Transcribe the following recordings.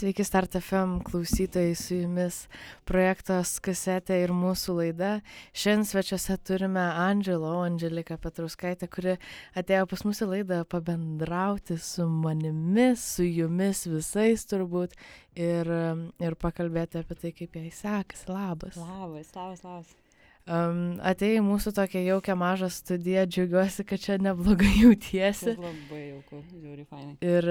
Sveiki, Start FM klausytojai, su jumis projektas kasetė ir mūsų laida. Šiandien svečiuose turime Andželo, Andželiką Petruskaitę, kuri atėjo pas mūsų laidą pabendrauti su manimi, su jumis visais turbūt ir, ir pakalbėti apie tai, kaip jai sekasi. Labas. Labas, labas, labas. Um, atėjai mūsų tokią jaukę mažą studiją, džiaugiuosi, kad čia neblogai jautiesi. Labai jauku, žiūri, fainai. Ir,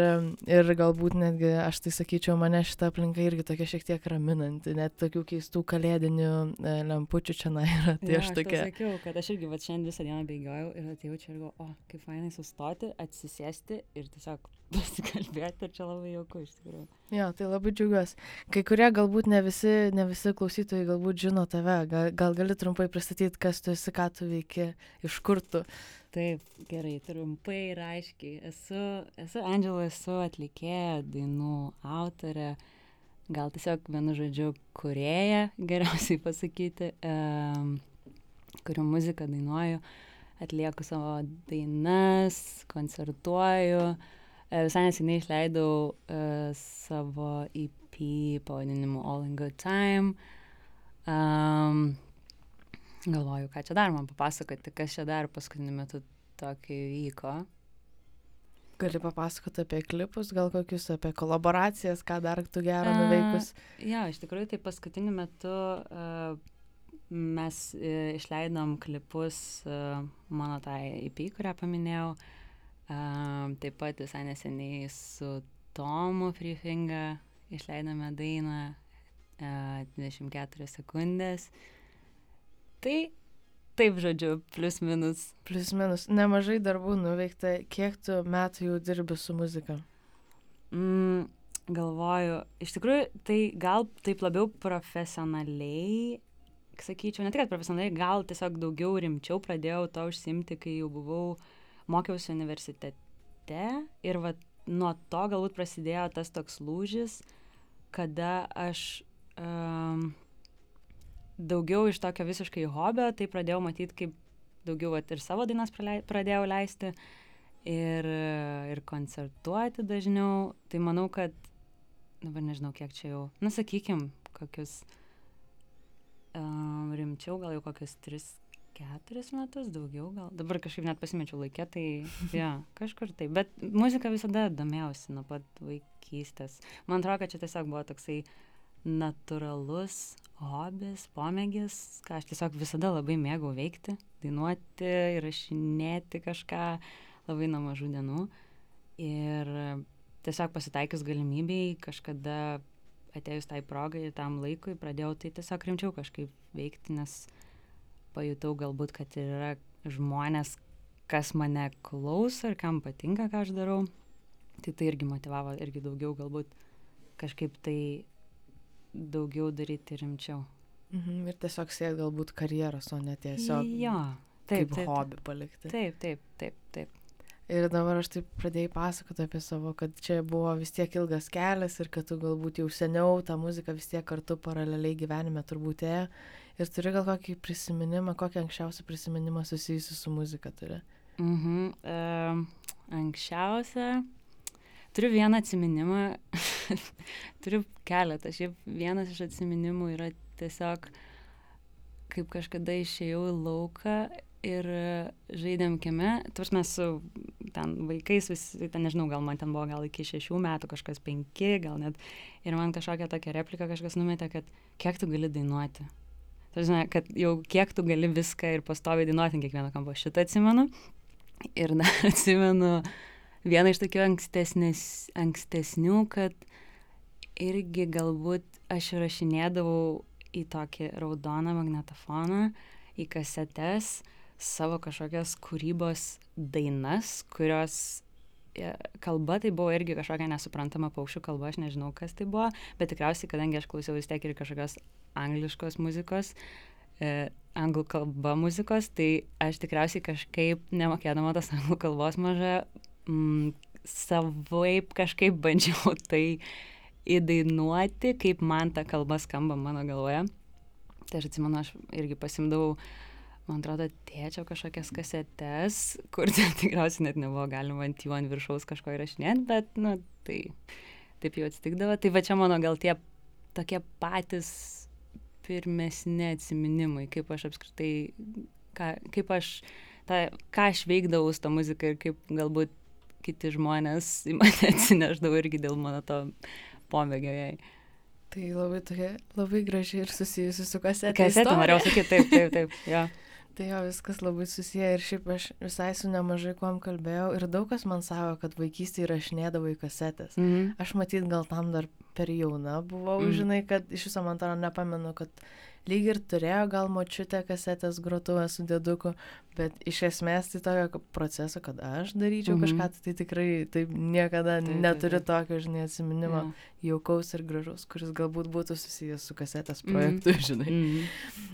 ir galbūt netgi, aš tai sakyčiau, mane šitą aplinką irgi tokia šiek tiek raminanti, net tokių keistų kalėdinių e, lempučių čia na yra. Tai ja, aš tokia. Aš sakiau, kad aš irgi va šiandien visą dieną bėgiojau ir atėjau čia ir galvoju, o, kaip fainai sustoti, atsisėsti ir tiesiog pasikalbėti, ir čia labai jauku iš tikrųjų. Jo, tai labai džiaugiuosi. Kai kurie galbūt ne visi, ne visi klausytojai galbūt žino tave, gal, gal gali trumpai pristatyti, kas tu esi, ką tu veiki, iš kur tu. Taip, gerai, trumpai ir aiškiai. Esu, esu Angela, esu atlikėja, dainų autorė, gal tiesiog vienu žodžiu kurėja, geriausiai pasakyti, um, kuriu muziką dainuoju, atlieku savo dainas, koncertuoju. Uh, visai neseniai išleidau uh, savo EP pavadinimu All in Good Time. Um, galvoju, ką čia dar man papasakoti, kas čia dar paskutiniu metu tokį vyko. Gali papasakoti apie klipus, gal kokius, apie kolaboracijas, ką dar tu gerą nuveikus. Uh, jo, iš tikrųjų, tai paskutiniu metu uh, mes uh, išleidom klipus uh, mano tai EP, kurią paminėjau. Uh, Um, taip pat visai neseniai su Tomu Freefinga išleidome dainą uh, 24 sekundės. Tai taip žodžiu, plus minus. Plus minus. Nemažai darbų nuveikta. Kiek tu metų jau dirbi su muzika? Mm, galvoju, iš tikrųjų, tai gal taip labiau profesionaliai, sakyčiau, ne tik profesionaliai, gal tiesiog daugiau rimčiau pradėjau to užsimti, kai jau buvau uh, mokiausi universitete ir vat nuo to galbūt prasidėjo tas toks lūžis, kada aš um, daugiau iš tokio visiškai hobio, tai pradėjau matyti, kaip daugiau vat, ir savo dainas pradėjau leisti ir, ir koncertuoti dažniau. Tai manau, kad, dabar nežinau, kiek čia jau, nu sakykim, kokius um, rimčiau, gal jau kokius tris keturis metus daugiau gal. Dabar kažkaip net pasimečiau laike tai jo kažkur taip. Bet muzika visada domėjausi nuo pat vaikystės. Man atrodo kad čia tiesiog buvo toksai natūralus hobis pomėgis ką aš tiesiog visada labai mėgau veikti dainuoti įrašinėti kažką labai nuo mažų dienų. Ir tiesiog pasitaikius galimybei kažkada atėjus tai progai tam laikui pradėjau tai tiesiog rimčiau kažkaip veikti nes pajutau galbūt, kad yra žmonės, kas mane klauso ir kam patinka, ką aš darau. Tai tai irgi motivavo, irgi daugiau galbūt kažkaip tai daugiau daryti rimčiau. Mhm, ir tiesiog sėt galbūt karjeros, o ne tiesiog jo, taip, kaip taip, hobį palikti. Taip, taip, taip, taip. Ir dabar aš taip pradėjai pasakoti apie savo, kad čia buvo vis tiek ilgas kelias ir kad tu galbūt jau seniau tą muziką vis tiek kartu paraleliai gyvenime turbūt ėjo. Ir turi gal kokį prisiminimą, kokį anksčiausią prisiminimą susijusiu su muzika turi? Mhm. Uh, anksčiausia. Turiu vieną atsiminimą. turiu keletą. Šiaip vienas iš atsiminimų yra tiesiog, kaip kažkada išėjau į lauką ir žaidėm kieme, tuos mes su ten vaikais, visi, ten nežinau, gal man ten buvo gal iki šešių metų, kažkas penki, gal net. Ir man kažkokią tokią repliką kažkas numetė, kad kiek tu gali dainuoti. Tai žinai, kad jau kiek tu gali viską ir pastoviai dainuoti ant kiekvieno kampo. Šitą atsimenu. Ir dar atsimenu vieną iš tokių ankstesnių, kad irgi galbūt aš įrašinėdavau į tokį raudoną magnetofoną, į kasetes savo kažkokias kūrybos dainas, kurios e, kalba tai buvo irgi kažkokia nesuprantama paukščių kalba, aš nežinau, kas tai buvo, bet tikriausiai, kadangi aš klausiau vis tiek ir kažkokios angliškos muzikos, e, anglų kalba muzikos, tai aš tikriausiai kažkaip, nemokėdama tos anglų kalbos mažą, mm, savaip kažkaip bandžiau tai įdainuoti, kaip man ta kalba skamba mano galvoje. Tai aš atsimenu, aš irgi pasimdavau, man atrodo, tėčio kažkokias kasetes, kur ten tikriausiai net nebuvo galima ant jų ant viršaus kažko įrašinėti, bet, nu, tai taip jau atsitikdavo. Tai va čia mano gal tie tokie patys pirmesni atsiminimai, kaip aš apskritai, ką, kaip aš, ta, ką aš veikdavau su tą muziką ir kaip galbūt kiti žmonės į mane atsineždavo irgi dėl mano to pomėgio jai. Tai labai tokia, labai gražiai ir susijusi su kasetė. Kasetė, norėjau sakyti, taip, taip, taip. Ja. Tai jo viskas labai susiję ir šiaip aš visai su nemažai kuom kalbėjau ir daug kas man sako, kad vaikystėje rašinėdavo į kasetės. Mm -hmm. Aš matyt gal tam dar per jauna buvau, Mm. žinai, kad iš viso man atrodo nepamenu, kad lyg ir turėjo gal močiutė kasetės grotuvę su dėduku, bet iš esmės tai tokio proceso, kad aš daryčiau Mhm. kažką, tai, tai tikrai taip niekada taip, neturiu taip. tokio, žinai, atsiminimo Ja. jaukaus ir gražaus, kuris galbūt būtų susijęs su kasetės Mhm. projektu, žinai. Mhm.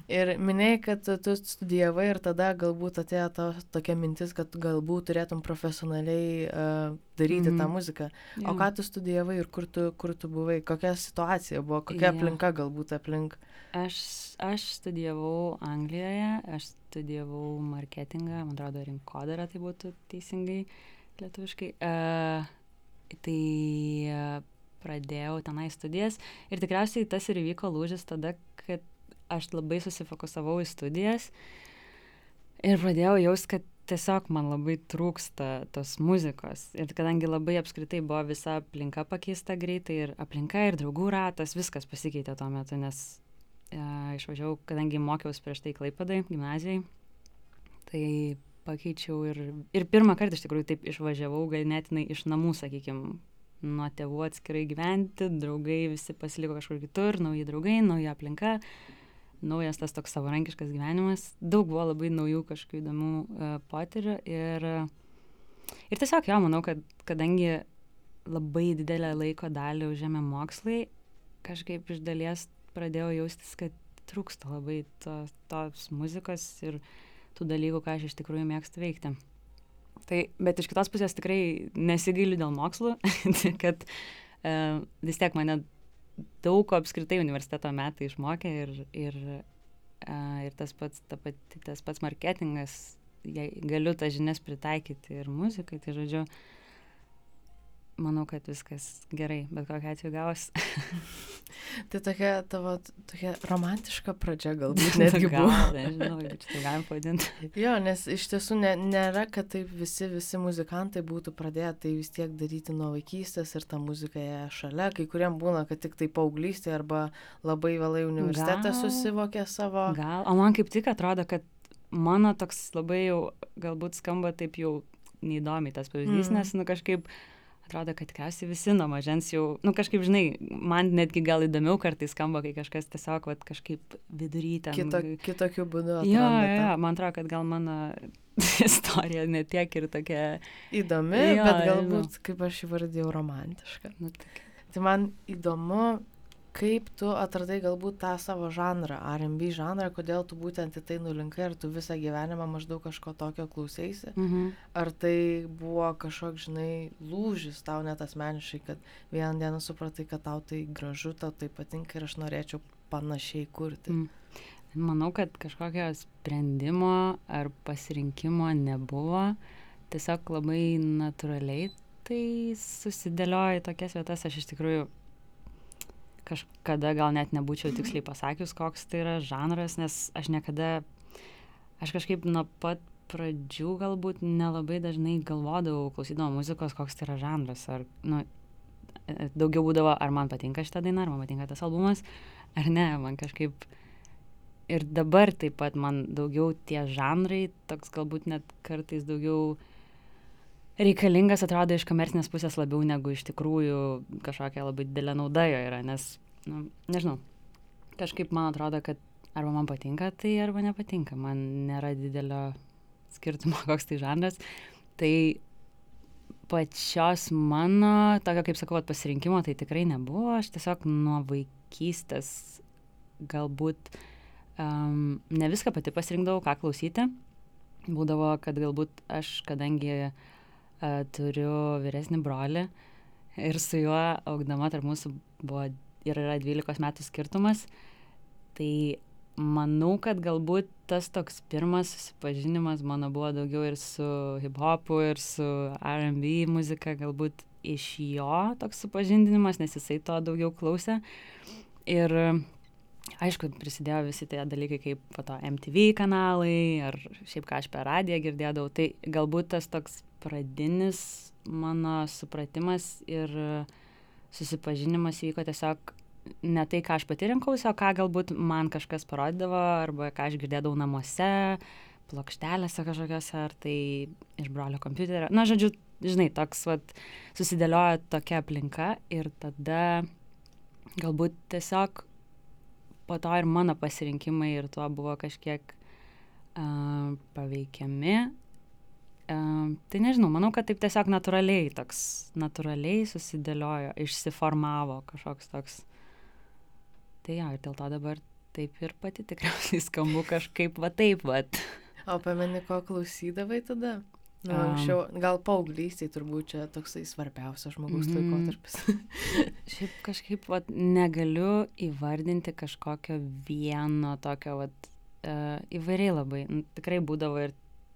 Ir minėjai, kad tu- tu studijavai ir tada galbūt atėjo to, tokia mintis, kad galbūt turėtum profesionaliai uh, daryti Mhm. tą muziką. Jo. O ką tu studijavai ir kur tu, kur tu buvai, kokia situacija buvo, kokia Jo. aplinka galbūt aplink. Aš, aš studijavau Anglijoje, aš studijavau marketingą, man atrodo, rinkodarą tai būtų teisingai lietuviškai. Uh, tai uh, pradėjau tenai studijas ir tikriausiai tas ir įvyko lūžis tada, kad aš labai susifokusavau į studijas ir pradėjau jaust, kad tiesiog man labai trūksta tos muzikos. Ir kadangi labai apskritai buvo visa aplinka pakeista greitai ir aplinka ir draugų ratas, viskas pasikeitė tuo metu, nes e, išvažiavau, kadangi mokiausi prieš tai Klaipadai, gimnazijai, tai pakeičiau ir, ir pirmą kartą iš tikrųjų taip išvažiavau ganėtinai iš namų, sakykime, nuo tėvų atskirai gyventi, draugai visi pasiliko kažkur kitur, nauji draugai, nauja aplinka, naujas tas toks savarankiškas gyvenimas, daug buvo labai naujų kažkokių įdomių uh, potyrių ir, ir tiesiog jo, manau, kad kadangi labai didelę laiko dalį užėmė mokslai, kažkaip iš dalies pradėjau jaustis, kad trūksta labai to, tos muzikos ir tų dalykų, ką aš iš tikrųjų mėgstu veikti. Tai, bet iš kitos pusės tikrai nesigailiu dėl mokslų, kad uh, vis tiek mane daug ko apskritai universiteto metai išmokė ir, ir, uh, ir tas, pats, ta pati, tas pats marketingas, galiu tas žinias pritaikyti ir muzikai, tai žodžiu, manau, kad viskas gerai, bet kokia atveju gaus. tai tokia tavo tokia romantiška pradžia galbūt netgi buvo. Gal, nežinau, čia tai galim pavadinti. jo, nes iš tiesų ne, nėra, kad taip visi, visi muzikantai būtų pradėję tai vis tiek daryti nuo vaikystės ir ta muzika ją šalia. Kai kuriem būna, kad tik tai paauglystė arba labai vėlai universitetą Gal. susivokė savo. Gal, o man kaip tik atrodo, kad mano toks labai jau galbūt skamba taip jau neįdomiai tas pavyzdys, Mm. nes, nu, kažkaip atrodo, kad tikriausiai visi nuo mažens jau, nu, kažkaip, žinai, man netgi gal įdomiau kartais skamba, kai kažkas tiesiog, vat, kažkaip vidury ten. Kito, kitokiu būdu. Jo, atranda jo, tą. jo, man atrodo, kad gal mano istorija netiek ir tokia, Įdomi, Jo, bet galbūt, kaip aš įvardėjau, romantiška. nu, tokia. Tai man įdomu, kaip tu atradai galbūt tą savo žanrą, RB žanrą, kodėl tu būtent į tai nulinkai, ar tu visą gyvenimą maždaug kažko tokio klausėsi, Mhm. ar tai buvo kažkoks, žinai, lūžis tau net asmeniškai, kad vieną dieną supratai, kad tau tai gražu, tau tai patinka ir aš norėčiau panašiai kurti. Mm. Manau, kad kažkokio sprendimo ar pasirinkimo nebuvo. Tiesiog labai natūraliai tai susidėlioja į tokias vietas. Aš iš tikrųjų kažkada gal net nebūčiau tiksliai pasakius, koks tai yra žanras, nes aš niekada, aš kažkaip nuo pat pradžių galbūt nelabai dažnai galvodavau, klausydama muzikos, koks tai yra žanras. Ar, nu, daugiau būdavo, ar man patinka šitą dainą, ar man patinka tas albumas, ar ne, man kažkaip ir dabar taip pat man daugiau tie žanrai, toks galbūt net kartais daugiau reikalingas atrodo iš komercinės pusės labiau negu iš tikrųjų kažkokia labai didelė nauda jo yra, nes, nu, nežinau, kažkaip man atrodo, kad arba man patinka tai, arba nepatinka, man nėra didelio skirtumo, koks tai žanras. Tai pačios mano, tokio kaip sakau, pasirinkimo tai tikrai nebuvo, aš tiesiog nuo vaikystės galbūt um, ne viską pati pasirinkdavau, ką klausyti. Būdavo, kad galbūt aš, kadangi uh, turiu vyresnį brolį ir su juo augdama tarp mūsų buvo ir yra 12 metų skirtumas, tai manau, kad galbūt tas toks pirmas susipažinimas mano buvo daugiau ir su hip-hopu, ir su RB muzika, galbūt iš jo toks supažindinimas, nes jisai to daugiau klausė. Ir aišku, prisidėjo visi tie dalykai kaip po to MTV kanalai ar šiaip ką aš per radiją girdėdavau. Tai galbūt tas toks pradinis mano supratimas ir susipažinimas vyko tiesiog ne tai, ką aš pati rinkausi, o ką galbūt man kažkas parodydavo arba ką aš girdėdavau namuose, plokštelėse kažkokiose, ar tai iš brolio kompiuterio. Na, žodžiu, žinai, toks vat, susidėlioja tokia aplinka ir tada galbūt tiesiog po to ir mano pasirinkimai ir tuo buvo kažkiek uh, paveikiami. Tai nežinau, manau, kad taip tiesiog natūraliai, toks natūraliai susidėliojo, išsiformavo kažkoks toks. Tai jo, ir dėl to dabar taip ir pati tikriausiai skambu kažkaip va taip, va. O pameni, ko klausydavai tada? Nu, anksčiau, gal paauglystėje turbūt čia toksai svarbiausias žmogaus mm. laikotarpis. Šiaip kažkaip vat, negaliu įvardinti kažkokio vieno tokio, vat, uh, įvairiai labai. Nu, tikrai būdavo ir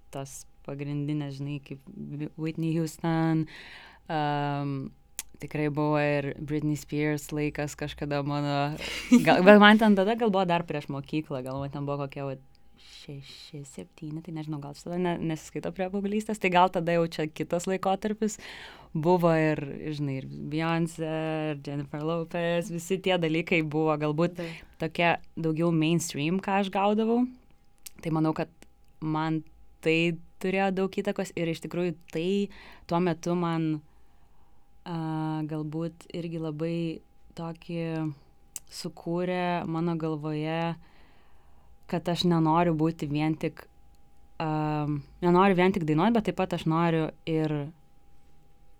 tas pagrindinės, žinai, kaip Whitney Houston. Um, tikrai buvo ir Britney Spears laikas kažkada mano. Gal, bet man ten tada gal buvo dar prieš mokyklą, gal man ten buvo kokia vat, šeši, septyni, tai nežinau, gal tada ne, nesiskaito prie paauglystės, tai gal tada jau čia kitas laikotarpis buvo ir, žinai, ir Beyoncé, ir Jennifer Lopez, visi tie dalykai buvo galbūt tai. tokie daugiau mainstream, ką aš gaudavau. Tai manau, kad man tai turėjo daug įtakos ir iš tikrųjų tai tuo metu man a, galbūt irgi labai tokį sukūrė mano galvoje kad aš nenoriu būti vien tik, uh, nenoriu vien tik dainuoti, bet taip pat aš noriu ir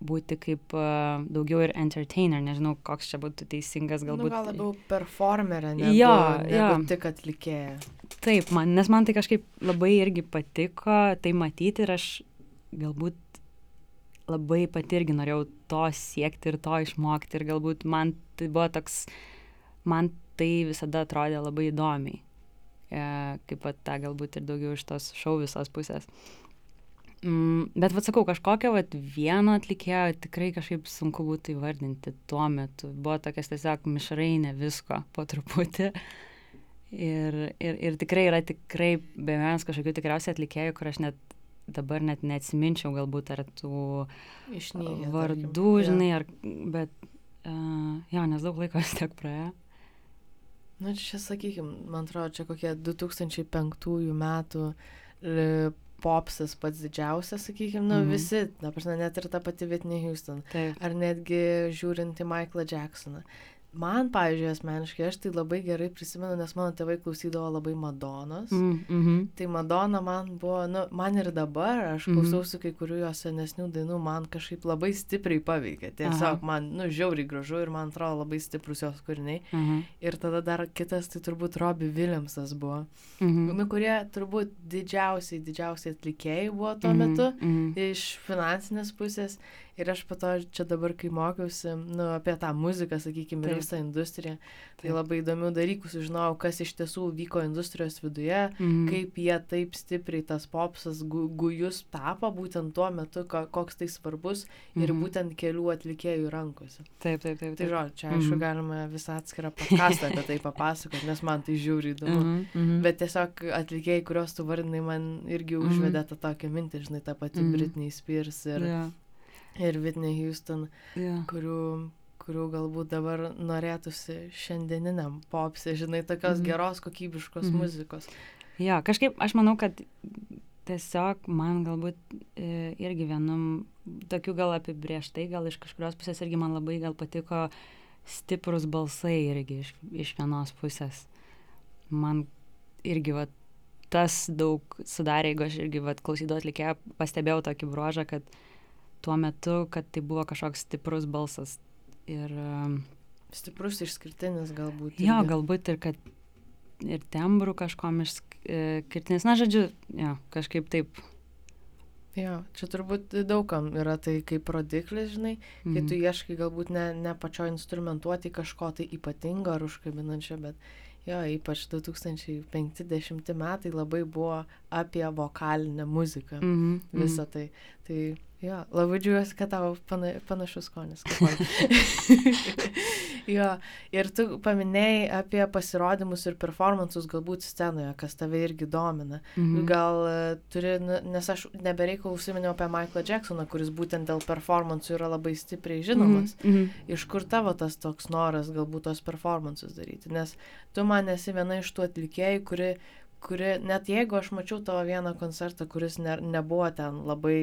būti kaip uh, daugiau ir entertainer, nežinau, koks čia būtų teisingas nu, galbūt. Nu, gal labiau performerė, negu, jo, jo. tik atlikėja. Taip, man, nes man tai kažkaip labai irgi patiko tai matyti ir aš galbūt labai pati irgi norėjau to siekti ir to išmokti ir galbūt man tai buvo toks, man tai visada atrodė labai įdomiai e, kaip pat tą galbūt ir daugiau iš tos šau visos pusės. Mm, bet, vad sakau, kažkokio vat, vieno atlikėjo tikrai kažkaip sunku būtų įvardinti tuo metu. Buvo tokias tiesiog mišrainė visko po truputį. Ir, ir, ir tikrai yra tikrai be vienas kažkokių tikriausiai atlikėjų, kur aš net dabar net neatsiminčiau galbūt ar tų Išnygė, vardų, tarkim. žinai, ar, bet, uh, jo, nes daug laiko vis tiek praėjo. Na, čia, sakykime, man atrodo, čia kokie 2005 metų popsas pats didžiausias, sakykime, nu, Mhm. visi, na, prasme, net ir ta pati Whitney Houston. Taip. Ar netgi žiūrint į Michaelą Jacksoną. Man, pavyzdžiui, asmeniškai, aš tai labai gerai prisimenu, nes mano tėvai klausydavo labai Madonos. Mm, mhm. Tai Madonna man buvo, nu, man ir dabar, aš Mhm. klausausi kai kurių jos senesnių dainų, man kažkaip labai stipriai paveikė. Tiesiog Aha. man, nu, žiauriai gražu ir man atrodo labai stiprus jos kūriniai. Mhm. Ir tada dar kitas, tai turbūt Robbie Williamsas buvo. Mhm. Nu, kurie turbūt didžiausiai, didžiausiai atlikėjai buvo tuo Mhm, metu mhm. iš finansinės pusės. Ir aš po to čia dabar, kai mokiausi nu, apie tą muziką, sakykime, ir visą industriją, tai Taip. labai įdomių dalykų sužinojau, kas iš tiesų vyko industrijos viduje, Mhm. kaip jie taip stipriai tas popsas gu, gujus tapo būtent tuo metu, ko, koks tai svarbus ir Mhm. būtent kelių atlikėjų rankose. Taip, taip, taip. Tai taip. žodžiu, čia aišku Mhm. galima visą atskirą podcastą apie tai papasakoti, nes man tai žiūri įdomu. Mhm, mhm. Bet tiesiog atlikėjai, kuriuos tu vardinai, man irgi Mhm. užvedė tą tokią mintį, žinai, tą patį Mhm. Britney Spears ir, Jo, ir Whitney Houston, jo. kurių, kurių galbūt dabar norėtųsi šiandieniniam popse, žinai, tokios Mhm. geros, kokybiškos Mhm. muzikos. Jo, kažkaip aš manau, kad tiesiog man galbūt e, irgi vienam, tokių gal apibrieštai, gal iš kažkurios pusės irgi man labai gal patiko stiprus balsai irgi iš, iš vienos pusės. Man irgi va, tas daug sudarė, jeigu aš irgi va, klausydavau atlikėją, pastebėjau tokį bruožą, kad tuo metu, kad tai buvo kažkoks stiprus balsas. Ir um, Stiprus išskirtinis galbūt. jo, irgi. galbūt ir kad ir tembrų kažkom išskirtinis, na, žodžiu, jo, kažkaip taip. Jo, čia turbūt daugam yra tai kaip rodiklis, žinai, kai tu Mhm. ieškai galbūt ne, ne pačio instrumentuoti kažko tai ypatingo ar užkabinančio, bet jo, ypač 2050 metai labai buvo apie vokalinę muziką. Mhm, Visą tai. Tai Jo, labai džiugiuosi, kad tavo pana, panašus skonis. jo, ir tu paminėjai apie pasirodymus ir performansus galbūt scenoje, kas tave irgi domina. Mhm. Gal uh, turi, nes aš nebereikalų užsiminiau apie Michaelą Jacksoną, kuris būtent dėl performansų yra labai stipriai žinomas. Mhm. Mhm. Iš kur tavo tas toks noras galbūt tos performansus daryti? Nes tu man esi viena iš tų atlikėjų, kuri kuri, net jeigu aš mačiau tavo vieną koncertą, kuris ne, nebuvo ten labai,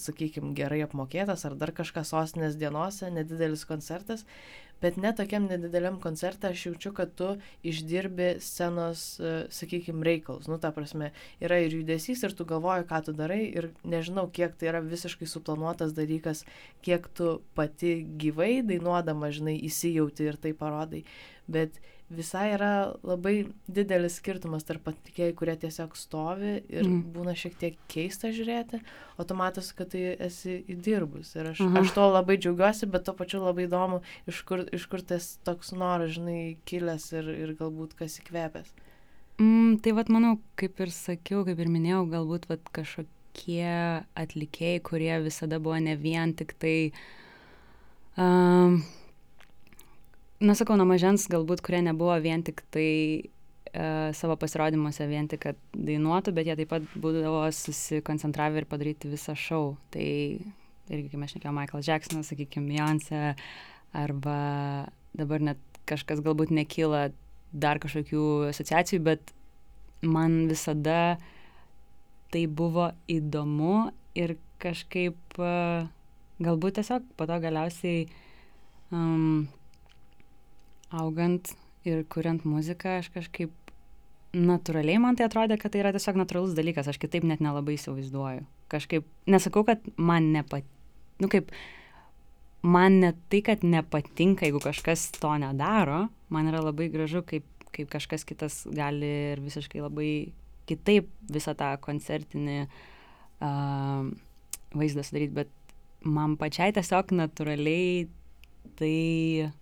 sakykime, gerai apmokėtas ar dar kažkas sostinės dienose, nedidelis koncertas, bet net tokiam nedideliam koncerte aš jaučiu, kad tu išdirbi scenos, sakykime, reikalus. Nu, ta prasme, yra ir judesys, ir tu galvoji, ką tu darai, ir nežinau, kiek tai yra visiškai suplanuotas dalykas, kiek tu pati gyvai dainuodama, žinai, įsijauti ir tai parodai. Bet visai yra labai didelis skirtumas tarp atlikėjų, kurie tiesiog stovi ir mm. būna šiek tiek keista žiūrėti, o tu matosi, kad tai esi įdirbus. Ir aš, Aha. aš to labai džiaugiuosi, bet to pačiu labai įdomu, iš kur, iš kur tas toks noras, žinai, kilęs ir, ir galbūt kas įkvėpęs. Mm, tai vad manau, kaip ir sakiau, kaip ir minėjau, galbūt vat, kažkokie atlikėjai, kurie visada buvo ne vien tik tai... Um, na sakau, nuo mažens galbūt, kurie nebuvo vien tik tai uh, savo pasirodymuose, vien tik, kad dainuotų, bet jie taip pat būdavo susikoncentravę ir padaryti visą šou. Tai irgi, kaip aš nekėjau, Michael Jacksonas, sakykime, Beyoncé, arba dabar net kažkas galbūt nekyla dar kažkokių asociacijų, bet man visada tai buvo įdomu ir kažkaip uh, galbūt tiesiog po to galiausiai um, augant ir kuriant muziką, aš kažkaip natūraliai man tai atrodė, kad tai yra tiesiog natūralus dalykas, aš kitaip net nelabai įsivaizduoju. Kažkaip, nesakau, kad man nepatinka, nu kaip, man ne tai, kad nepatinka, jeigu kažkas to nedaro, man yra labai gražu, kaip, kaip kažkas kitas gali ir visiškai labai kitaip visą tą koncertinį uh, vaizdą sudaryti, bet man pačiai tiesiog natūraliai tai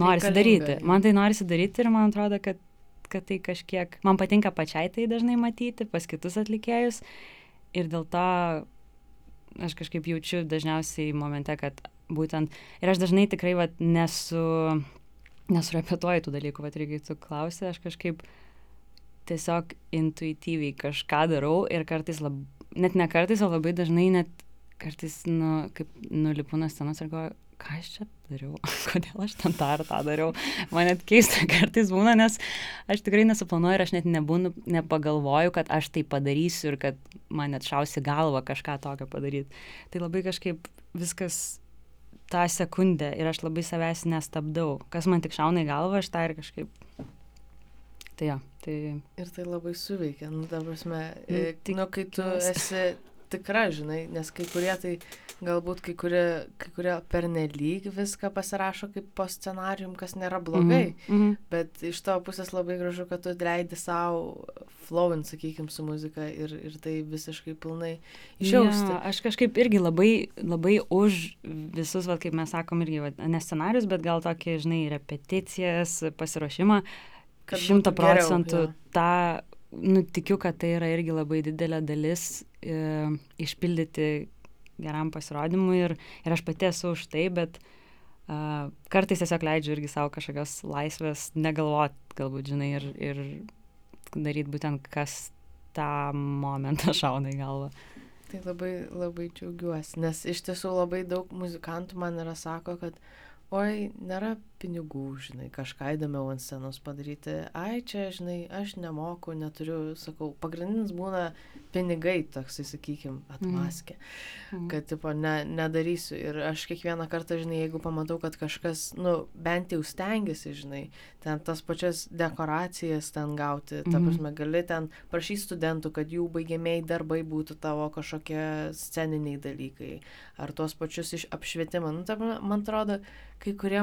norisi daryti. Man tai norisi daryti ir man atrodo, kad, kad tai kažkiek, man patinka pačiai tai dažnai matyti pas kitus atlikėjus ir dėl to aš kažkaip jaučiu dažniausiai momente, kad būtent, ir aš dažnai tikrai vat, nesu, nesurepetuoju tų dalykų, vat irgi tu klausai, aš kažkaip tiesiog intuityviai kažką darau ir kartais, lab, net ne kartais, o labai dažnai net kartais, nu, kaip nulipu nuo scenos ir galvoju, ką aš čia dariau, kodėl aš ten tą ar tą dariau. Man net keista kartais būna, nes aš tikrai nesuplanuoju ir aš net nebūnu, nepagalvoju, kad aš tai padarysiu ir kad man net šausi galva kažką tokio padaryti. Tai labai kažkaip viskas tą sekundę ir aš labai savęs nestabdau. Kas man tik šauna į galvą, aš tą ir kažkaip. Tai jo, tai. Ir tai labai suveikia, nu, ta prasme, nu, tik, nu, kai tu esi tikra, žinai, nes kai kurie tai galbūt kai kurie, kai kurie pernelyg viską pasirašo kaip po scenarium, kas nėra blogai, mm -hmm. bet iš tavo pusės labai gražu, kad tu leidi savo flowint, sakykime, su muzika ir, ir tai visiškai pilnai išjausti. Ja, aš kažkaip irgi labai, labai už visus, va, kaip mes sakom, irgi va, ne scenarius, bet gal tokį, žinai, repeticijas, pasiruošimą. Šimta procentų tą nu, tikiu, kad tai yra irgi labai didelė dalis išpildyti geram pasirodymui ir, ir aš pati esu už tai, bet uh, kartais tiesiog leidžiu irgi savo kažkokios laisvės negalvoti, galbūt, žinai, ir, ir daryti būtent kas tą momentą šauna į galvą. Tai labai, labai džiaugiuosi, nes iš tiesų labai daug muzikantų man yra sako, kad oi, nėra pinigų, žinai, kažką įdomiau ant scenos padaryti. Ai, čia, žinai, aš nemoku, neturiu, sakau, pagrindinis būna pinigai, toksai, sakykim, atmaskė, mm. kad, tipo, ne, nedarysiu. Ir aš kiekvieną kartą, žinai, jeigu pamatau, kad kažkas, nu, bent jau stengiasi, žinai, ten tas pačias dekoracijas ten gauti, ta mhm. prasme, gali ten prašyti studentų, kad jų baigiamiai darbai būtų tavo kažkokie sceniniai dalykai, ar tuos pačius iš apšvietimą. Nu, ta, man atrodo, kai kurie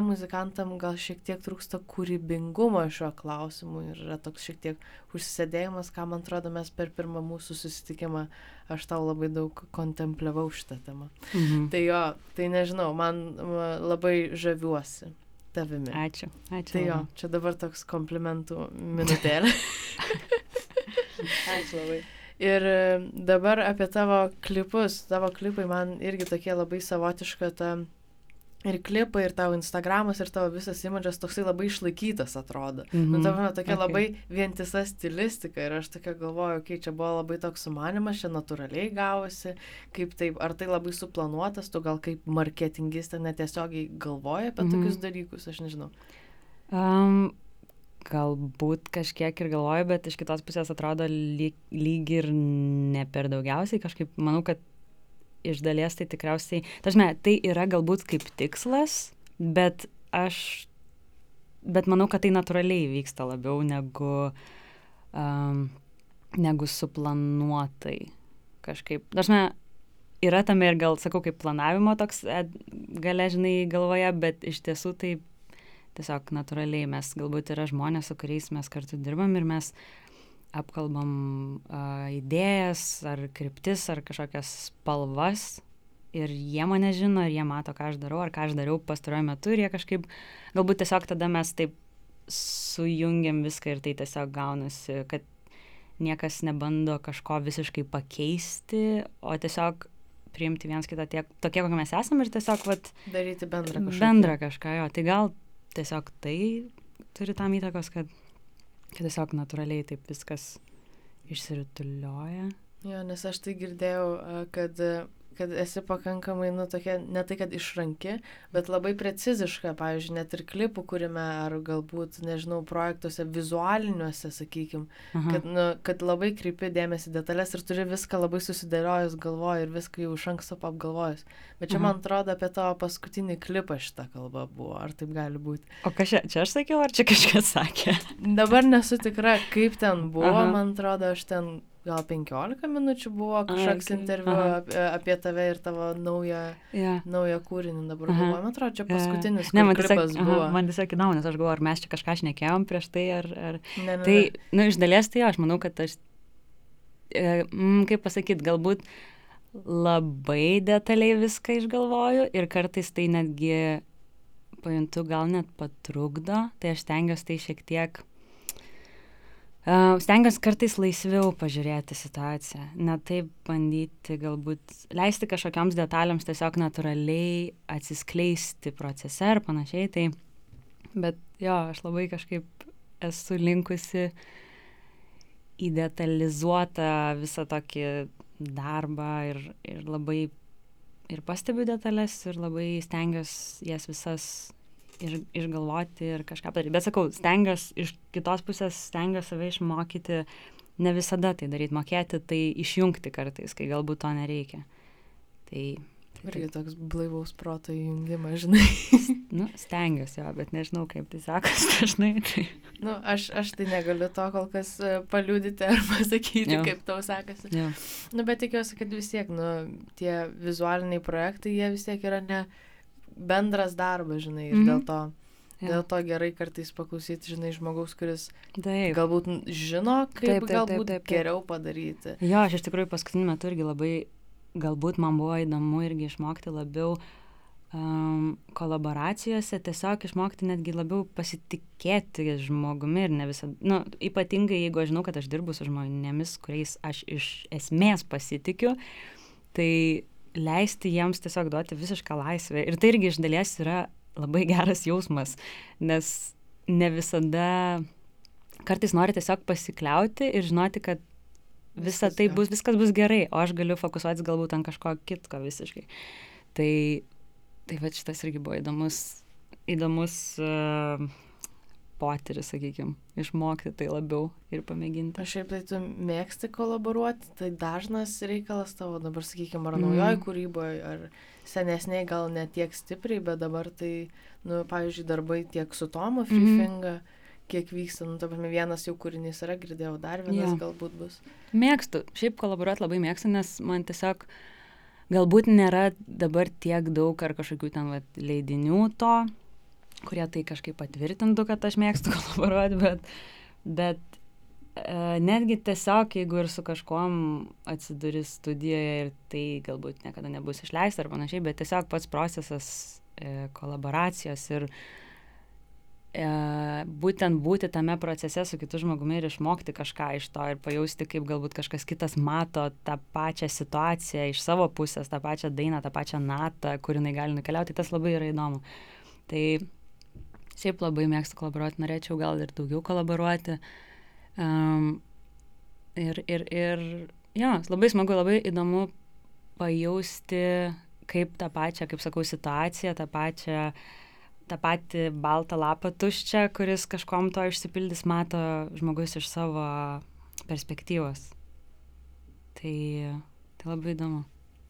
muzikantam gal šiek tiek trūksta kūrybingumo šiuo klausimu ir yra toks šiek tiek užsisėdėjimas, ką man atrodo mes per pirmą mūsų susitikimą aš tau labai daug kontempliavau šitą temą. Mhm. Tai jo, tai nežinau, man labai žaviuosi tavimi. Ačiū. Ačiū. Tai jo, čia dabar toks komplimentų minutėlė. Ačiū labai. Ir dabar apie tavo klipus. Tavo klipai man irgi tokie labai savotiška ta ir klipai, ir tavo Instagramas, ir tavo visas imidžas toksai labai išlaikytas atrodo. Mm -hmm. Nu, tavo tokia okay. labai vientisa stilistika ir aš tokia galvoju, kai čia buvo labai toks sumanimas, čia natūraliai gavosi, kaip taip, ar tai labai suplanuotas, tu gal kaip marketingistė netiesiogiai galvoji apie mm -hmm. tokius dalykus, aš nežinau. Um, galbūt kažkiek ir galvoju, bet iš kitos pusės atrodo lyg, lyg ir ne per daugiausiai. Kažkaip manau, kad iš dalies tai tikriausiai, tarsi, tai yra galbūt kaip tikslas, bet aš, bet manau, kad tai natūraliai vyksta labiau negu, um, negu suplanuotai kažkaip. Dažnai yra tame ir gal, sakau, kaip planavimo toks e, gale, žinai, galvoje, bet iš tiesų tai tiesiog natūraliai mes galbūt yra žmonės, su kuriais mes kartu dirbam ir mes apkalbam uh, idėjas ar kryptis ar kažkokias spalvas ir jie mane žino ir jie mato, ką aš darau ar ką aš dariau pastaruoju metu ir jie kažkaip, galbūt tiesiog tada mes taip sujungiam viską ir tai tiesiog gaunasi, kad niekas nebando kažko visiškai pakeisti, o tiesiog priimti vienas kitą tiek, tokie, kokie mes esame ir tiesiog, vat, daryti bendrą kažką. Bendrą kažką, jo. Tai gal tiesiog tai turi tam įtakos, kad kad tiesiog natūraliai taip viskas išsirutulioja. Jo, nes aš tai girdėjau, kad kad esi pakankamai, nu, tokia, ne tai, kad išranki, bet labai preciziška, pavyzdžiui, net ir klipų kūrime, ar galbūt, nežinau, projektuose vizualiniuose, sakykime, kad, nu, kad labai kreipi dėmesį detalės ir turi viską labai susidėliojus galvoje ir viską jau iš anksto apgalvojus. Bet čia, Aha. man atrodo, apie tavo paskutinį klipą šitą kalbą buvo, ar taip gali būti. O ką čia, čia aš sakiau, ar čia kažkas sakė? Dabar nesu tikra, kaip ten buvo, Aha. man atrodo, aš ten gal 15 minučių buvo kažkoks okay. interviu apie, apie tave ir tavo naują, yeah. naują kūrinį. Dabar galvoju, man atrodo, čia paskutinis yeah. ne, man tiesiog, buvo. Aha, man tiesiog įdomu, nes aš galvoju, ar mes čia kažką šnekėjom prieš tai, ar... ar... Ne, ne, tai, ne. nu, iš dalies tai aš manau, kad aš, e, mm, kaip pasakyti, galbūt labai detaliai viską išgalvoju ir kartais tai netgi pajuntu gal net patrukdo, tai aš stengiuosi tai šiek tiek stengiuosi kartais laisviau pažiūrėti situaciją, ne taip bandyti galbūt leisti kažkokiams detalėms tiesiog natūraliai atsiskleisti procese ir panašiai. Tai, bet jo, aš labai kažkaip esu linkusi į detalizuotą visą tokį darbą ir, ir labai ir pastebiu detalės ir labai stengiuosi jas visas ir išgalvoti ir kažką padaryti. Bet sakau, stengiuosi iš kitos pusės, stengiuosi save išmokyti, ne visada tai daryti, mokėti tai išjungti kartais, kai galbūt to nereikia. Tai Irgi toks blaivaus proto įjungimas, žinai. nu, stengiuosi jo, bet nežinau, kaip tai sakas dažnai. Tai... nu, aš, aš tai negaliu to kol kas e, paliūdyti ar pasakyti, jo. kaip tau sekasi. Jo. Nu, bet tikiuosi, kad vis tiek, nu, tie vizualiniai projektai, jie vis tiek yra ne bendras darbas, žinai, ir mm -hmm. dėl to. Ja. Dėl to gerai kartais paklausyti, žinai, žmogaus, kuris taip. galbūt žino, kaip taip, taip, galbūt taip, taip, taip. geriau padaryti. Jo, aš iš tikrųjų paskutiniu metu irgi labai, galbūt man buvo įdomu irgi išmokti labiau um, kolaboracijose, tiesiog išmokti netgi labiau pasitikėti žmogumi ir ne visada, nu, ypatingai jeigu aš žinau, kad aš dirbu su žmonėmis, kuriais aš iš esmės pasitikiu, tai leisti jiems tiesiog duoti visišką laisvę. Ir tai irgi iš dalies yra labai geras jausmas, nes ne visada kartais nori tiesiog pasikliauti ir žinoti, kad visa tai bus, viskas bus gerai, o aš galiu fokusuotis galbūt ant kažko kitko visiškai. Tai, tai va šitas irgi buvo įdomus, įdomus uh, potyris, sakykime, išmokti tai labiau ir pamėginti. Aš šiaip tai tu mėgsti kolaboruoti, tai dažnas reikalas tavo dabar, sakykime, ar naujoji mm. kūryboje, ar senesniai gal ne tiek stipriai, bet dabar tai, nu, pavyzdžiui, darbai tiek su Tomu Freefinga. Mm. Kiek vyksta, nu, tapame, vienas jau kūrinys yra, girdėjau, dar vienas ja. galbūt bus. Mėgstu, šiaip kolaboruoti labai mėgstu, nes man tiesiog galbūt nėra dabar tiek daug ar kažkokių ten va, leidinių to, kurie tai kažkaip patvirtintų, kad aš mėgstu kolaboruoti, bet, bet e, netgi tiesiog, jeigu ir su kažkuom atsiduri studijoje ir tai galbūt niekada nebus išleista ar panašiai, bet tiesiog pats procesas e, kolaboracijos ir e, būtent būti tame procese su kitu žmogumi ir išmokti kažką iš to ir pajausti, kaip galbūt kažkas kitas mato tą pačią situaciją iš savo pusės, tą pačią dainą, tą pačią natą, kur jinai gali nukeliauti, tas labai yra įdomu. Tai šiaip labai mėgstu kolaboruoti, norėčiau gal ir daugiau kolaboruoti. Um, ir, ir, ir, jo, labai smagu, labai įdomu pajausti, kaip tą pačią, kaip sakau, situaciją, tą pačią tą patį baltą lapą tuščią, kuris kažkom to išsipildys, mato žmogus iš savo perspektyvos. Tai, tai labai įdomu.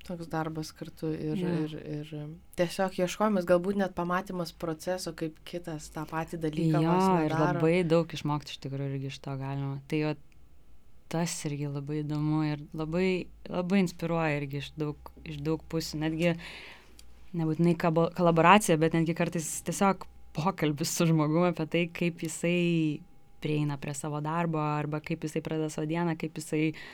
Toks darbas kartu ir, yeah. ir, ir tiesiog ieškojimas, galbūt net pamatymas proceso, kaip kitas tą patį dalyką. Jo, ir labai daug išmokti iš tikrųjų irgi iš to galima. Tai jo, tas irgi labai įdomu ir labai, labai inspiruoja irgi iš daug, iš daug pusių. Netgi nebūtinai kolaboracija, bet netgi kartais tiesiog pokalbis su žmogumi apie tai, kaip jisai prieina prie savo darbo arba kaip jisai pradeda savo dieną, kaip jisai uh,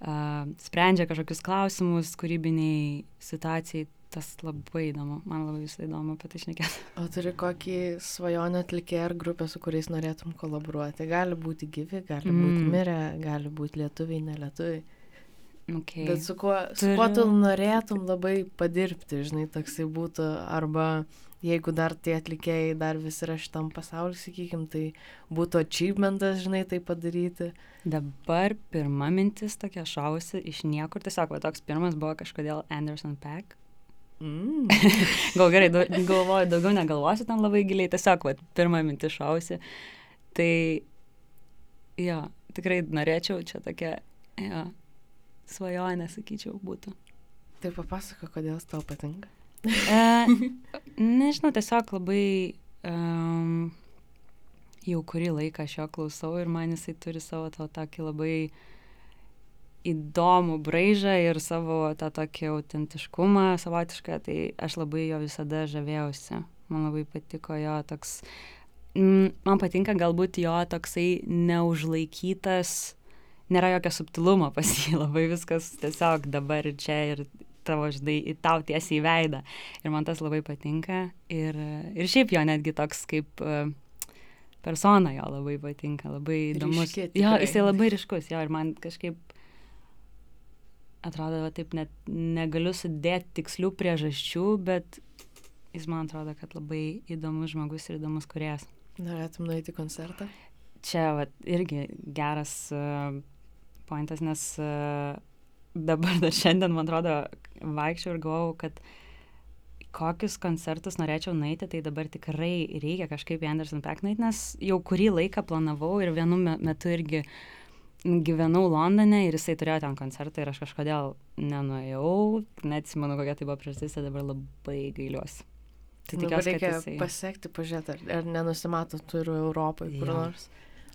sprendžia kažkokius klausimus kūrybiniai situacijai. Tas labai įdomu, man labai visai įdomu apie tai šnekėti. O turi kokį svajonę atlikėją ar grupę, su kuriais norėtum kolaboruoti? Gali būti gyvi, gali mm. būti mirę, gali būti lietuviai, nelietuviai. Okay. Bet su kuo, su Turiu... kuo tu norėtum labai padirbti, žinai, toksai būtų, arba jeigu dar tie atlikėjai dar vis yra šitam pasauliu, sakykim, tai būtų achievementas, žinai, tai padaryti. Dabar pirma mintis tokia šausi iš niekur, tiesiog, va, toks pirmas buvo kažkodėl Anderson Pack. Mm. Gal gerai, du, galvoju, daugiau negalvosiu ten labai giliai, tiesiog, va, pirmą mintį šausi. Tai, jo, tikrai norėčiau čia tokia, jo, svajonė, sakyčiau, būtų. Tai papasako, kodėl tau patinka. e, nežinau, tiesiog labai um, jau kurį laiką aš jo klausau ir man jisai turi savo to tokį labai įdomų braižą ir savo tą tokį autentiškumą savotišką, tai aš labai jo visada žavėjausi. Man labai patiko jo toks, man patinka galbūt jo toksai neužlaikytas nėra jokio subtilumo pas jį, labai viskas tiesiog dabar ir čia ir tavo, žinai, tau tiesiai į veidą. Ir man tas labai patinka. Ir, ir šiaip jo netgi toks kaip uh, persona jo labai patinka, labai įdomus. Ryškė, jo, jisai labai ryškus, jo, ir man kažkaip atrodo, va, taip net negaliu sudėti tikslių priežasčių, bet jis man atrodo, kad labai įdomus žmogus ir įdomus kuriejas. Norėtum nueiti koncertą? Čia va, irgi geras uh, pointas, nes uh, dabar dar šiandien, man atrodo, vaikščiau ir galvojau, kad kokius koncertus norėčiau nueiti, tai dabar tikrai reikia kažkaip į Anderson Pack nueiti, nes jau kurį laiką planavau ir vienu metu irgi gyvenau Londone ir jisai turėjo ten koncertą ir aš kažkodėl nenuėjau, net atsimenu, kokia tai buvo priežastis, tai dabar labai gailiuosi. Tai tikiuosi, kad jisai... pasiekti, pažiūrėti, ar, ar nenusimato turiu Europoje kur ja. nors.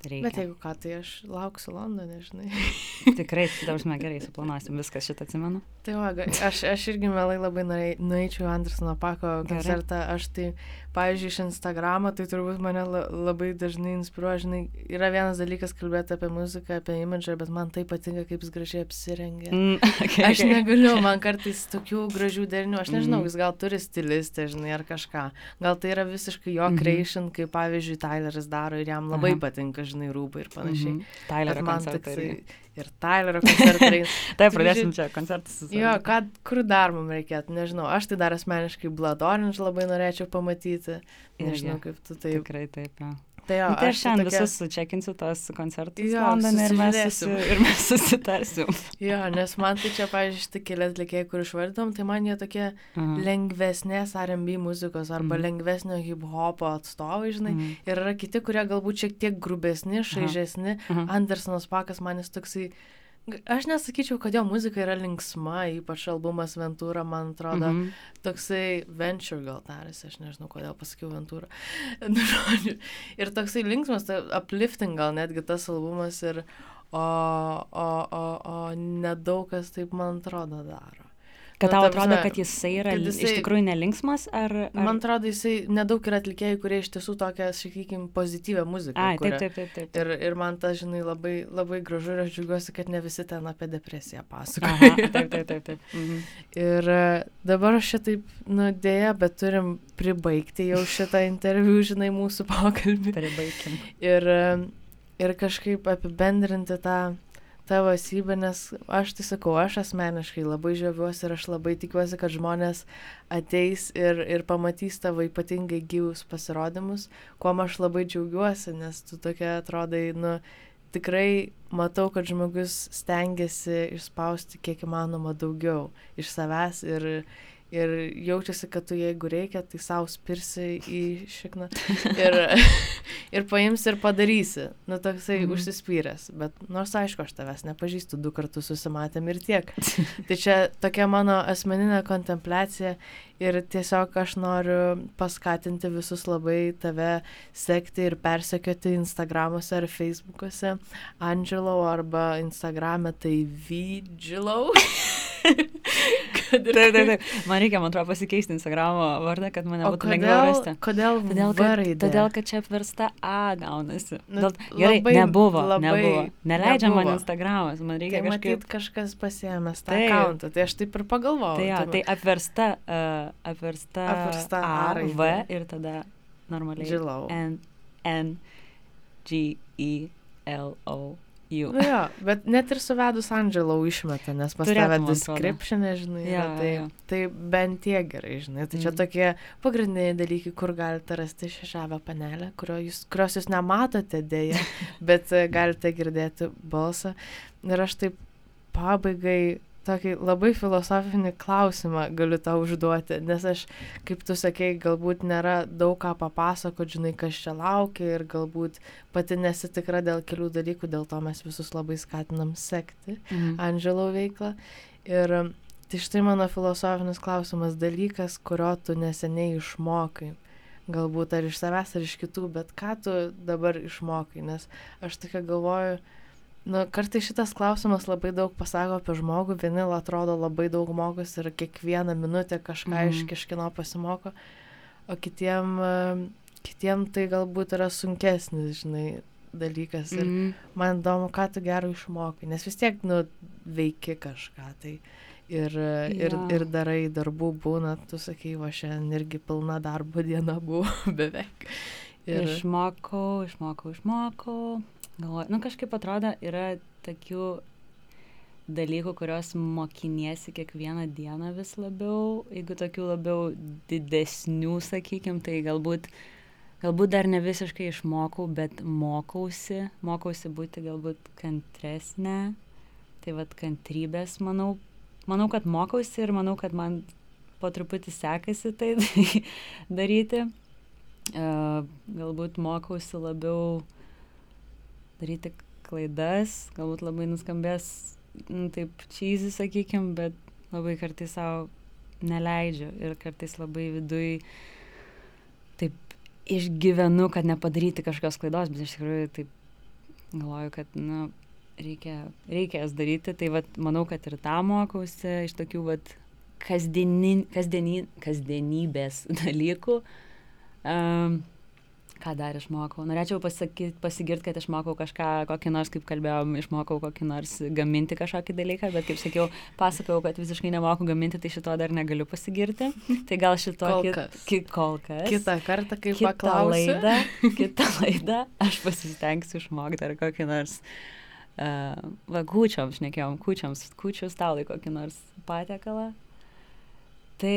Reikia. Bet jeigu ką, tai aš lauksiu Londone, žinai. Tikrai, dažnai gerai suplanuosim, viskas šitą atsimenu. Tai va, aš, aš irgi mielai labai nueičiau Andersono Pako koncertą. Aš tai, pavyzdžiui, iš Instagramo, tai turbūt mane labai dažnai inspiruoja, žinai, yra vienas dalykas kalbėti apie muziką, apie imidžą, bet man tai patinka, kaip jis gražiai apsirengia. Mm, okay, aš okay. negaliu, man kartais tokių gražių derinių, aš nežinau, mm. jis gal turi stilistę, žinai, ar kažką. Gal tai yra visiškai jo mm -hmm. creation, kaip pavyzdžiui, Tyleris daro ir jam labai Aha. patinka, žinai žinai, rūbai ir panašiai. Mm -hmm. Tylerio koncertai. Ir Tylerio koncertai. Taip, pradėsim čia koncertus. Jo, ką, kur dar mums reikėtų, nežinau. Aš tai dar asmeniškai Blood Orange labai norėčiau pamatyti. Nežinau, kaip tu tai. Tikrai taip, jo. Tai, jo, nu, tai aš šiandien tokia... visus sučekinsiu tos koncertus jo, Londone ir mes, susi, ir mes susitarsim. jo, nes man tai čia, pavyzdžiui, šitie keli atlikėjai, kur išvardom, tai man jie tokie -huh. lengvesnės R&B muzikos arba. -huh. lengvesnio hip-hopo atstovai, žinai. -huh. Ir yra kiti, kurie galbūt šiek tiek grubesni, šaižesni. Uh -huh. Andersonas Pakas man jis toksai Aš nesakyčiau, kad jo muzika yra linksma, ypač albumas Ventūra, man atrodo, mm -hmm. toksai Venture gal tarėsi, aš nežinau, kodėl pasakiau Ventūra. Nu, ir toksai linksmas, tai uplifting gal netgi tas albumas ir o, o, o, o nedaug kas taip, man atrodo, daro. Kad Nu, tau ta atrodo, kad jisai yra kad jisai- iš tikrųjų nelinksmas, ar... ar... Man atrodo, jisai nedaug yra atlikėjų, kurie iš tiesų tokią, sakykime, pozityvę muziką. Ai, kuria. taip, taip, taip. taip. Ir, ir man tas, žinai, labai, labai gražu ir aš džiaugiuosi, kad ne visi ten apie depresiją pasakoja. Aha, taip, taip, taip. taip. Mhm. Ir e, dabar aš šitaip, nu, dėja, bet turim pribaigti jau šitą interviu, žinai, mūsų pokalbį. Pribaikim. Ir, e, ir kažkaip apibendrinti tą tavo esybę, nes aš tai sakau, aš asmeniškai labai žaviuosi ir aš labai tikiuosi, kad žmonės ateis ir, ir pamatys tavo ypatingai gyvus pasirodymus, kuo aš labai džiaugiuosi, nes tu tokia atrodai, nu, tikrai matau, kad žmogus stengiasi išspausti kiek įmanoma daugiau iš savęs ir, ir jaučiasi, kad tu jeigu reikia, tai savo spirsi į šikną ir, ir paimsi ir padarysi. Nu, toksai mhm. užsispyręs. Bet nors aišku, aš tavęs nepažįstu, du kartus susimatėm ir tiek. Tai čia tokia mano asmeninė kontempliacija ir tiesiog aš noriu paskatinti visus labai tave sekti ir persekioti Instagramuose ar Facebookuose. Angelo arba Instagrame tai Vigilo. Taip, taip, taip. Man reikia, man atrodo, pasikeisti Instagramo vardą, kad mane O būtų lengviau rasti. kodėl Todėl kad, todėl, kad čia apversta A gaunasi. Nu, Dėl, gerai, labai- nebuvo, labai nebuvo. Neleidžia man nebuvo. Instagramas, man reikia Tai kažkaip. matyt, kažkas pasiemęs tą akantą. Tai aš taip ir pagalvojau. Tai, jo, tai apversta, uh, apversta, Apversta A A. V ir tada normaliai. Žilau. N, N, G, E, L, O, U. Nu jo, bet net ir suvedus Andželau išmeta, nes pas tave description, žinai, yra, tai, jo. tai bent tiek gerai, žinai. Tai čia Mm. tokie pagrindiniai dalykai, kur galite rasti šią žavę panelę, jūs, kurios jūs nematote dėja, bet e, galite girdėti balsą. Ir aš taip pabaigai tokį labai filosofinį klausimą galiu tau užduoti, nes aš, kaip tu sakei, galbūt nėra daug ką papasakot, žinai, kas čia laukia ir galbūt pati nesitikra dėl kelių dalykų, dėl to mes visus labai skatinam sekti Mhm. Andželo veiklą. Ir tai štai mano filosofinis klausimas, dalykas, kurio tu neseniai išmokai. Galbūt ar iš savęs, ar iš kitų, bet ką tu dabar išmokai, nes aš tokia galvoju, nu, kartai šitas klausimas labai daug pasako apie žmogų, vieni atrodo labai daug mokosi ir kiekvieną minutę kažką mm. iš kažkino pasimoko, o kitiem, um, kitiem tai galbūt yra sunkesnis, žinai, dalykas. Ir Mhm. man įdomu, ką tu gero išmokai, nes vis tiek, nu, veiki kažką tai. Ir, ir, Jo. ir darai darbų būna, tu sakai, va šiandien irgi pilna darbo diena buvo beveik. Ir, Išmokau, išmokau, išmokau. Galvoju, nu kažkaip atrodo, yra tokių dalykų, kuriuos mokiniesi kiekvieną dieną vis labiau. Jeigu tokių labiau didesnių, sakykim, tai galbūt, galbūt dar ne visiškai išmokau, bet mokausi. Mokausi būti galbūt kantresnė. Tai vad kantrybės, manau, manau, kad mokausi ir manau, kad man po truputį sekasi tai daryti. Galbūt mokausi labiau daryti klaidas, galbūt labai nuskambės nu, taip cheesy, sakykim, bet labai kartais savo neleidžiu ir kartais labai viduj taip išgyvenu, kad nepadaryti kažkokios klaidos, bet iš tikrųjų taip galvoju, kad, nu, reikia, reikia jas daryti, tai vat, manau, kad ir tą mokausi iš tokių vat, kasdieni, kasdieni, kasdienybės dalykų. Um, ką dar išmokau? Norėčiau pasigirti, kad išmokau kažką, kokį nors, kaip kalbėjom, išmokau kokį nors gaminti kažkokį dalyką, bet kaip sakiau, pasakojau, kad visiškai nemoku gaminti, tai šito dar negaliu pasigirti. Tai gal šito Kol kas. ki- kol kas. kitą kartą, kai Kitą paklausiu. laidą, kitą laidą aš pasistengsiu išmokti ar kokį nors, uh, va, kūčioms, šnekėjom, kūčioms, kūčių stalai kokį nors patiekalą. Tai,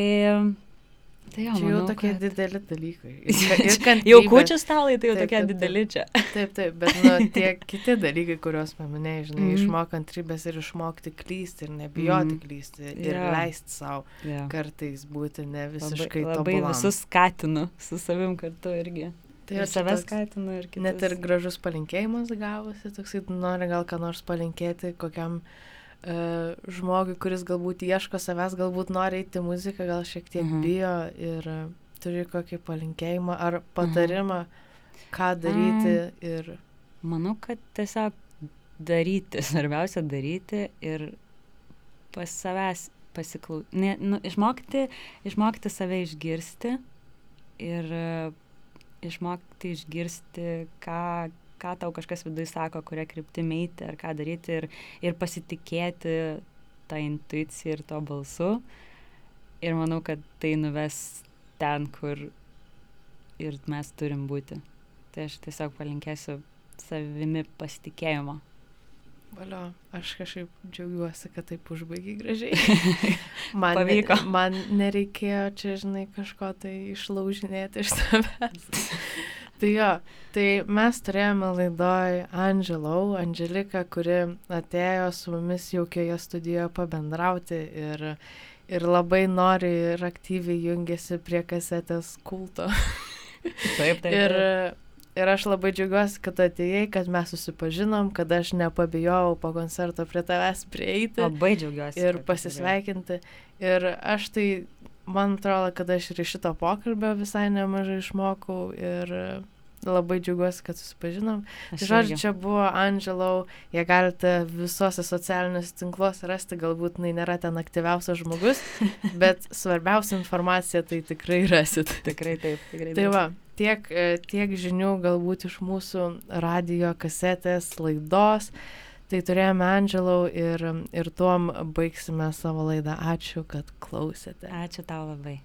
tai jo, Čia jau manau, tokie kad- dideli dalykai. Ir, Jau kūčių stalai, tai jau Taip, tokie taip, dideli čia. Taip, taip, bet nu, tie kiti dalykai, kuriuos paminėjai, žinai, mm. Išmokant kantrybės ir išmokti klysti ir nebijoti Mhm. klysti ir Jo. leisti savo Yeah. kartais būti ne visiškai labai, labai tobulam. visus skatinu su savim kartu irgi. Tai ir toks skatinu ir kitus. Net ir gražus palinkėjimas gavosi, toksai nori gal ką nors palinkėti kokiam uh, žmogui, kuris galbūt ieško savęs, galbūt nori eiti muziką, gal šiek tiek Mhm. mhm. bijo ir uh, turi kokį palinkėjimą ar patarimą, mhm. ką daryti ir... Manau, kad tiesiog daryti, svarbiausia daryti ir pas savęs pasiklau... Ne, nu, išmokti, išmokti save išgirsti ir uh, išmokti išgirsti, ką, ką tau kažkas viduje sako, kurią kryptimį eiti ar ką daryti ir, ir pasitikėti tą intuiciją ir to balsu. Ir manau, kad tai nuves ten, kur ir mes turim būti. Tai aš tiesiog palinkėsiu savimi pasitikėjimo. Valio, aš kažkaip džiaugiuosi, kad taip užbaigiai gražiai. Man, Pavyko. Ne, man nereikėjo čia, žinai, kažko tai išlaužinėti iš savęs. Tai jo, tai mes turėjome laidoj Angelau, Angeliką, kuri atėjo su mumis jaukioje studijoje pabendrauti ir, ir labai nori ir aktyviai jungiasi prie kasetės kulto. taip, taip. ir ir aš labai džiaugiuosi, kad atėjai, kad mes susipažinom, kad aš nepabijojau po koncerto prie tavęs prieiti. Labai džiaugiuosi. Ir pasisveikinti. Ir aš tai, man atrodo, kad aš ir iš šito pokalbio visai nemažai išmokau ir labai džiaugiuosi, kad susipažinom. Tai žodžiu, čia buvo Angelau, jie galite visuose socialiniuose tinkluose rasti, galbūt jinai nėra ten aktyviausias žmogus, bet svarbiausia informacija tai tikrai rasit. tikrai taip, tikrai taip. Tai va, tiek, e, tiek žinių galbūt iš mūsų radio kasetės laidos. Tai turėjome Angelau ir, ir tuom baigsime savo laidą. Ačiū, kad klausėte. Ačiū tau labai.